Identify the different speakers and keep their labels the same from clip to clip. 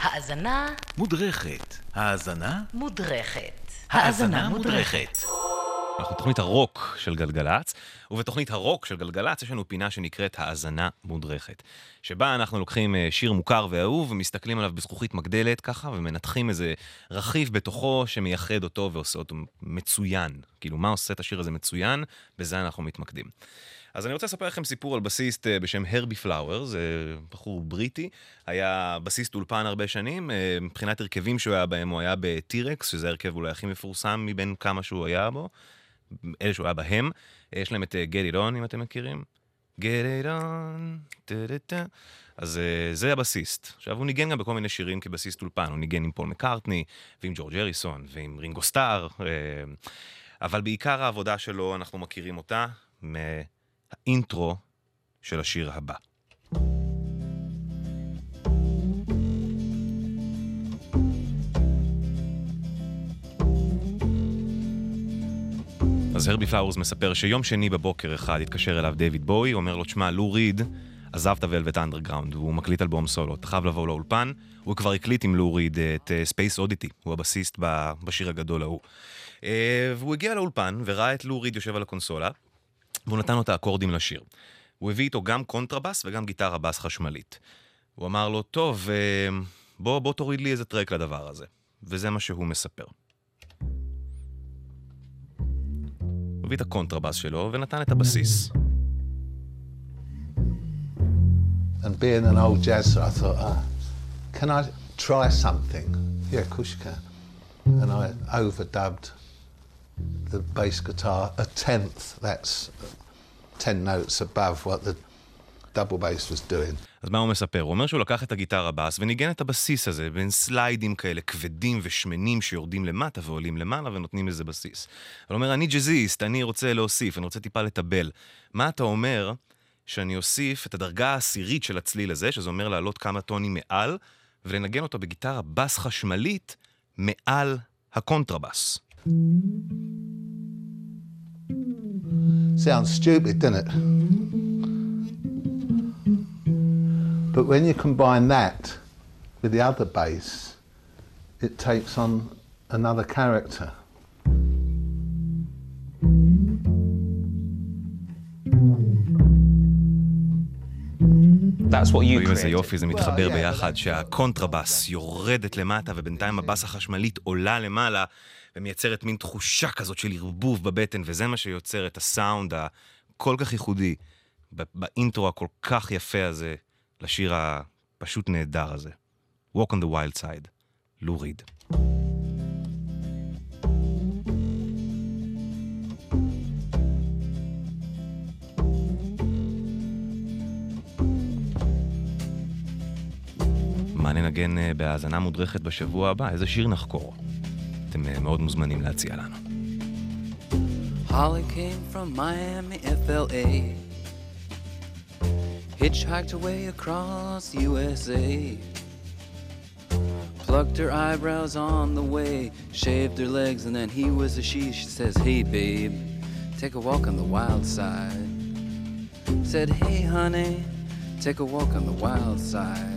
Speaker 1: האזנה
Speaker 2: מודרכת. האזנה?
Speaker 1: מודרכת.
Speaker 2: האזנה מודרכת.
Speaker 3: אנחנו בתוכנית הרוק של גלגלצ, ובתוכנית הרוק של גלגלצ יש לנו פינה שנקראת האזנה מודרכת, שבה אנחנו לוקחים אה, שיר מוכר ואהוב ומסתכלים עליו בזכוכית מגדלת ככה, ומנתחים איזה רכיב בתוכו שמייחד אותו ועושה אותו מצוין. כאילו, מה עושה את השיר הזה מצוין? בזה אנחנו מתמקדים. אז אני רוצה לספר לכם סיפור על בסיסט אה, בשם הרבי פלאואר, זה בחור בריטי, היה בסיסט אולפן הרבה שנים, אה, מבחינת הרכבים שהוא היה בהם, הוא היה בטירקס, שזה ההרכב אולי הכי מפורסם מבין כמה שהוא היה בו, אלה שהוא היה בהם. יש להם את אה, Get It On, אם אתם מכירים. Get It On, טה-טה-טה. אז זה הבסיסט. עכשיו, הוא ניגן גם בכל מיני שירים כבסיסט אולפן, הוא ניגן עם פול מקארטני, ועם ג'ורג' אריסון, ועם רינגו סטאר, אבל בעיקר העבודה שלו, אנחנו מכירים אותה מהאינטרו של השיר הבא. אז הרבי פלאורס מספר שיום שני בבוקר אחד התקשר אליו דיוויד בואי, אומר לו, תשמע, לו ריד עזב את הוולבט אנדרגראונד, והוא מקליט אלבום סולו, אתה חייב לבוא לאולפן, הוא כבר הקליט עם לו ריד את Space Oddity, הוא הבסיסט בשיר הגדול ההוא. אה, והוא הגיע לאולפן וראה את לו ריד יושב על הקונסולה, והוא נתן לו את האקורדים לשיר. הוא הביא איתו גם קונטרבס וגם גיטרה בס חשמלית. הוא אמר לו, טוב, אה, בוא, בוא תוריד לי איזה track לדבר הזה. וזה מה שהוא מספר. הוא הביא את הקונטרבס שלו ונתן את הבסיס.
Speaker 4: And being an old jazzer, I thought, ah, can I try something? Yeah, of course you can. And I overdubbed the bass guitar a tenth. That's ten notes above what the double bass was doing.
Speaker 3: אז מה הוא מספר? הוא אומר שהוא לקח את הגיטרה בס וניגן את הבסיס הזה בין סליידים כאלה כבדים ושמנים שיורדים למטה ועולים למעלה ונותנים לזה בסיס. הוא אומר, אני ג'אזיסט, אני רוצה להוסיף, אני רוצה טיפה לטבל. מה אתה אומר שאני אוסיף את הדרגה העשירית של הצליל הזה, שזה אומר לעלות כמה טונים מעל, ולנגן אותו בגיטרה בס חשמלית מעל הקונטרבס.
Speaker 4: Sounds stupid, doesn't it? But when you combine that with the other bass, it takes on another character.
Speaker 3: רואים איזה
Speaker 5: created.
Speaker 3: יופי, זה מתחבר
Speaker 4: yeah,
Speaker 3: ביחד, שהקונטרבס יורדת למטה ובינתיים הבס החשמלית עולה למעלה ומייצרת מין תחושה כזאת של ערבוב בבטן, וזה מה שיוצר את הסאונד הכל כך ייחודי באינטרו הכל כך יפה הזה לשיר הפשוט נהדר הזה. Walk on the Wild Side, לו ריד. מה ננגן אה, בהאזנה מודרכת בשבוע הבא? איזה שיר נחקור? אתם אה, מאוד מוזמנים להציע לנו.
Speaker 6: Holly came from Miami, FLA. Hitchhiked her way across USA. Plucked her eyebrows on the way, shaved her legs, and then he was a she. She says, Hey, babe, take a walk on the wild side. Said, Hey, honey, take a walk on the wild side.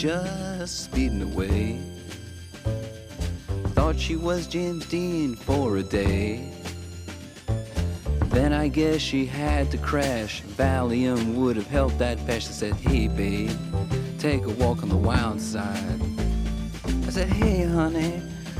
Speaker 6: Just speeding away. Thought she was James Dean for a day. Then I guess she had to crash. Valium would have helped that patch. I said, Hey, babe, take a walk on the wild side. I said, Hey, honey,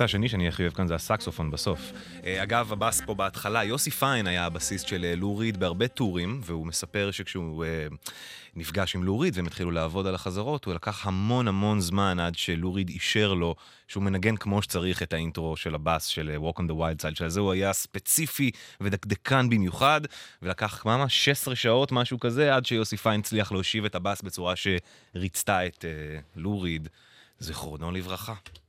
Speaker 3: הקטע השני שאני הכי אוהב כאן זה הסקסופון בסוף. אה, אגב, הבאס פה בהתחלה, יוסי פיין היה הבסיסט של אה, לו ריד בהרבה טורים, והוא מספר שכשהוא אה, נפגש עם לו ריד והם התחילו לעבוד על החזרות, הוא לקח המון המון זמן עד שלו ריד אישר לו שהוא מנגן כמו שצריך את האינטרו של הבאס של Walk on the Wild Side, שעל זה הוא היה ספציפי ודקדקן במיוחד, ולקח ממש 16 שעות, משהו כזה, עד שיוסי פיין הצליח להושיב את הבאס בצורה שריצתה את אה, לו ריד, זיכרונו לברכה.